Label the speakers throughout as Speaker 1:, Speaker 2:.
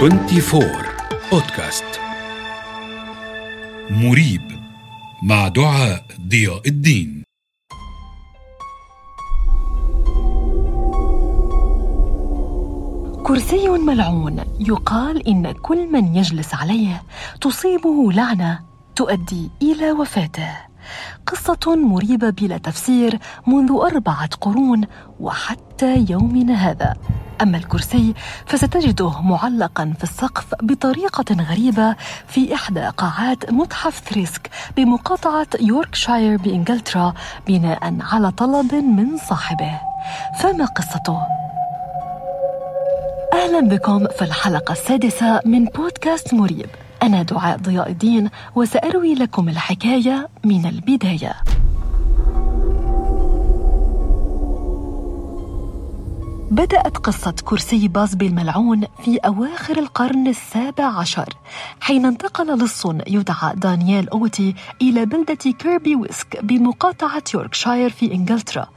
Speaker 1: 24 بودكاست مريب مع دعاء ضياء الدين.
Speaker 2: كرسي ملعون يقال إن كل من يجلس عليه تصيبه لعنة تؤدي إلى وفاته. قصة مريبة بلا تفسير منذ أربعة قرون وحتى يومنا هذا. أما الكرسي فستجده معلقا في السقف بطريقة غريبة في إحدى قاعات متحف ثريسك بمقاطعة يوركشاير بإنجلترا بناء على طلب من صاحبه. فما قصته؟ أهلا بكم في الحلقة السادسة من بودكاست مريب. أنا دعاء ضياء الدين وسأروي لكم الحكاية من البداية. بدأت قصة كرسي بازبي الملعون في أواخر القرن السابع عشر حين انتقل لص يدعى دانيال أوتي إلى بلدة كيربي ويسك بمقاطعة يوركشاير في إنجلترا.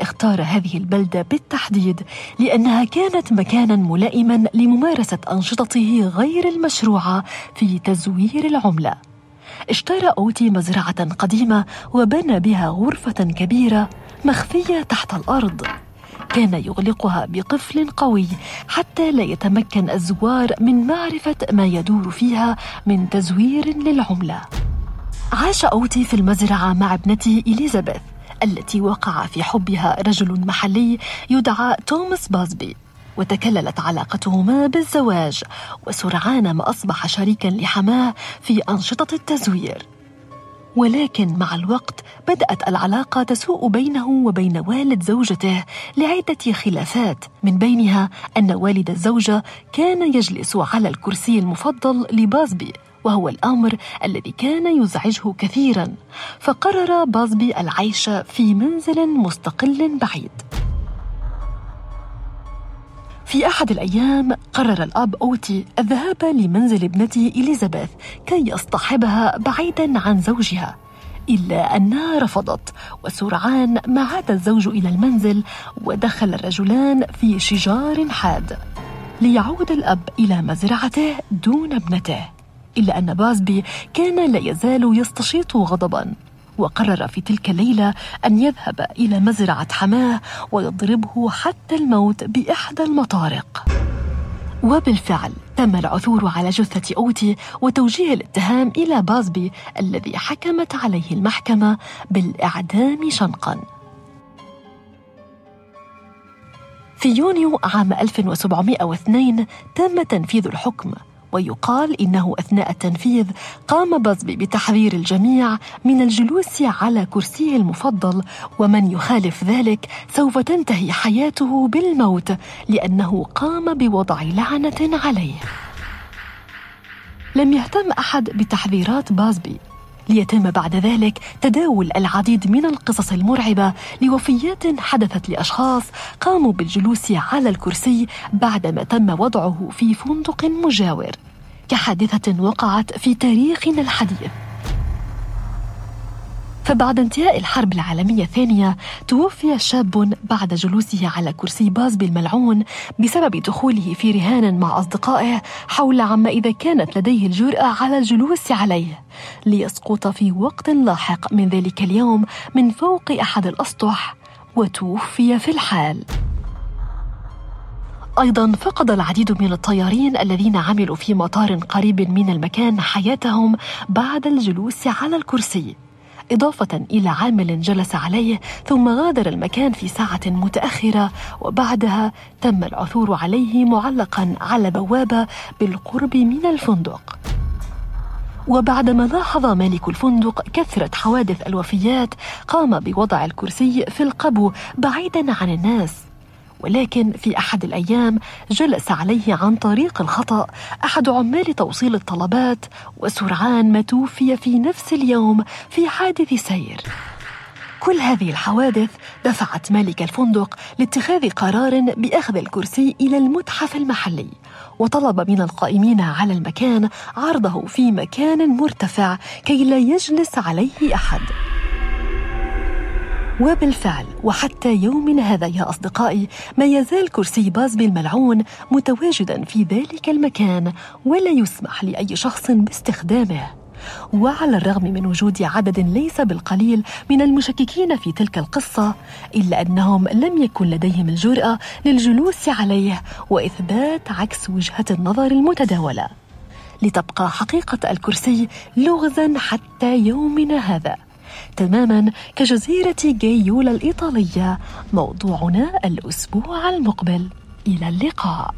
Speaker 2: اختار هذه البلدة بالتحديد لأنها كانت مكانا ملائما لممارسة أنشطته غير المشروعة في تزوير العملة. اشترى أوتي مزرعة قديمة وبنى بها غرفة كبيرة مخفية تحت الأرض. كان يغلقها بقفل قوي حتى لا يتمكن الزوار من معرفة ما يدور فيها من تزوير للعملة. عاش أوتي في المزرعة مع ابنته إليزابيث التي وقع في حبها رجل محلي يدعى توماس بازبي وتكللت علاقتهما بالزواج وسرعان ما أصبح شريكا لحماة في أنشطة التزوير ولكن مع الوقت بدأت العلاقة تسوء بينه وبين والد زوجته لعدة خلافات من بينها أن والد الزوجة كان يجلس على الكرسي المفضل لبازبي وهو الأمر الذي كان يزعجه كثيرا فقرر بازبي العيش في منزل مستقل بعيد. في أحد الأيام قرر الأب أوتي الذهاب لمنزل ابنته إليزابيث كي يصطحبها بعيدا عن زوجها إلا أنها رفضت وسرعان ما عاد الزوج إلى المنزل ودخل الرجلان في شجار حاد ليعود الأب إلى مزرعته دون ابنته إلا أن بازبي كان لا يزال يستشيط غضبا. وقرر في تلك الليلة أن يذهب إلى مزرعة حماة ويضربه حتى الموت بإحدى المطارق وبالفعل تم العثور على جثة أوتي وتوجيه الاتهام إلى بازبي الذي حكمت عليه المحكمة بالإعدام شنقاً. في يونيو عام 1702 تم تنفيذ الحكم ويقال إنه أثناء التنفيذ قام بازبي بتحذير الجميع من الجلوس على كرسيه المفضل ومن يخالف ذلك سوف تنتهي حياته بالموت لأنه قام بوضع لعنة عليه. لم يهتم أحد بتحذيرات بازبي ليتم بعد ذلك تداول العديد من القصص المرعبة لوفيات حدثت لأشخاص قاموا بالجلوس على الكرسي بعدما تم وضعه في فندق مجاور. كحادثة وقعت في تاريخنا الحديث. فبعد انتهاء الحرب العالمية الثانية توفي شاب بعد جلوسه على كرسي باز بالملعون بسبب دخوله في رهان مع أصدقائه حول عما إذا كانت لديه الجرأة على الجلوس عليه. ليسقط في وقت لاحق من ذلك اليوم من فوق أحد الأسطح وتوفي في الحال. أيضا فقد العديد من الطيارين الذين عملوا في مطار قريب من المكان حياتهم بعد الجلوس على الكرسي. إضافة إلى عامل جلس عليه ثم غادر المكان في ساعة متأخرة وبعدها تم العثور عليه معلقا على بوابة بالقرب من الفندق. وبعدما لاحظ مالك الفندق كثرة حوادث الوفيات قام بوضع الكرسي في القبو بعيدا عن الناس. ولكن في أحد الأيام جلس عليه عن طريق الخطأ أحد عمال توصيل الطلبات وسرعان ما توفي في نفس اليوم في حادث سير. كل هذه الحوادث دفعت مالك الفندق لاتخاذ قرار بأخذ الكرسي إلى المتحف المحلي وطلب من القائمين على المكان عرضه في مكان مرتفع كي لا يجلس عليه أحد. وبالفعل وحتى يومنا هذا يا أصدقائي ما يزال كرسي بازبي الملعون متواجدا في ذلك المكان ولا يسمح لأي شخص باستخدامه. وعلى الرغم من وجود عدد ليس بالقليل من المشككين في تلك القصة إلا أنهم لم يكن لديهم الجرأة للجلوس عليه وإثبات عكس وجهة النظر المتداولة. لتبقى حقيقة الكرسي لغزا حتى يومنا هذا. تماما كجزيرة جايولا الإيطالية موضوعنا الأسبوع المقبل. إلى اللقاء.